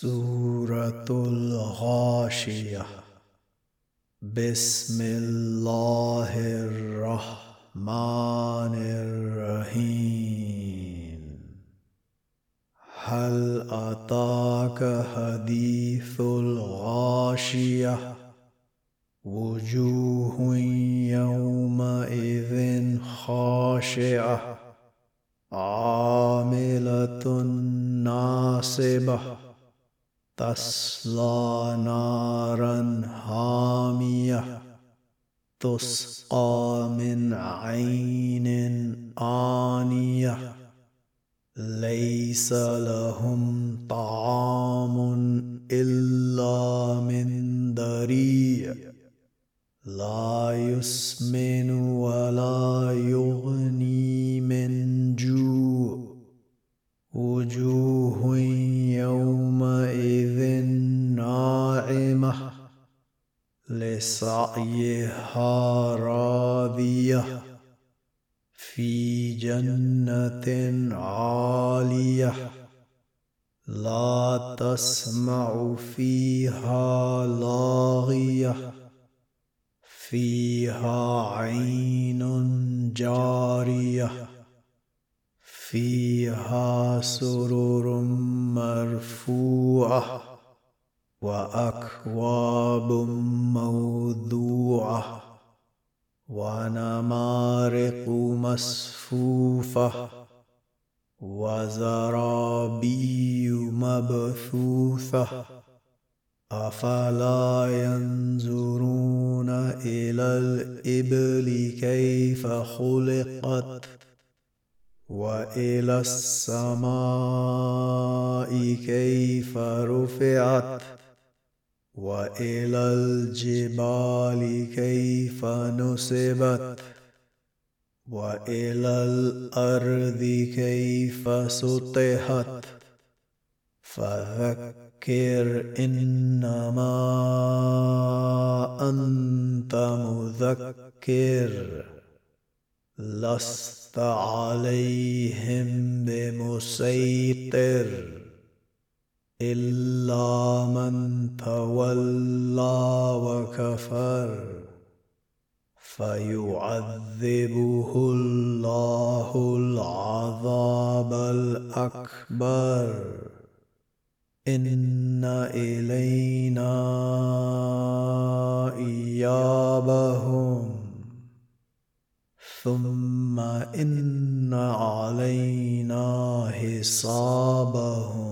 سورة الغاشية. بسم الله الرحمن الرحيم. هل أتاك حديث الغاشية؟ وجوه يومئذ خاشعة. عاملة ناصبة. تصلى نارا هاميه تسقى من عين آنية ليس لهم طعام إلا من ضريع لا يسمن ولا يغني من جوع وجوه لسعيها راضية في جنة عالية لا تسمع فيها لاغية فيها عين جارية فيها سرر مرفوعة وأكواب موضوعة ونمارق مصفوفة وزرابي مبثوثة أفلا ينظرون إلى الإبل كيف خلقت وإلى السماء كيف رفعت وإلى الجبال كيف نصبت؟ وإلى الأرض كيف سطحت؟ فذكر إنما أنت مذكر. لست عليهم بمسيطر. إلا من تولى وكفر فيعذبه الله العذاب الأكبر. إن إلينا إيابهم. ثم إن علينا حسابهم.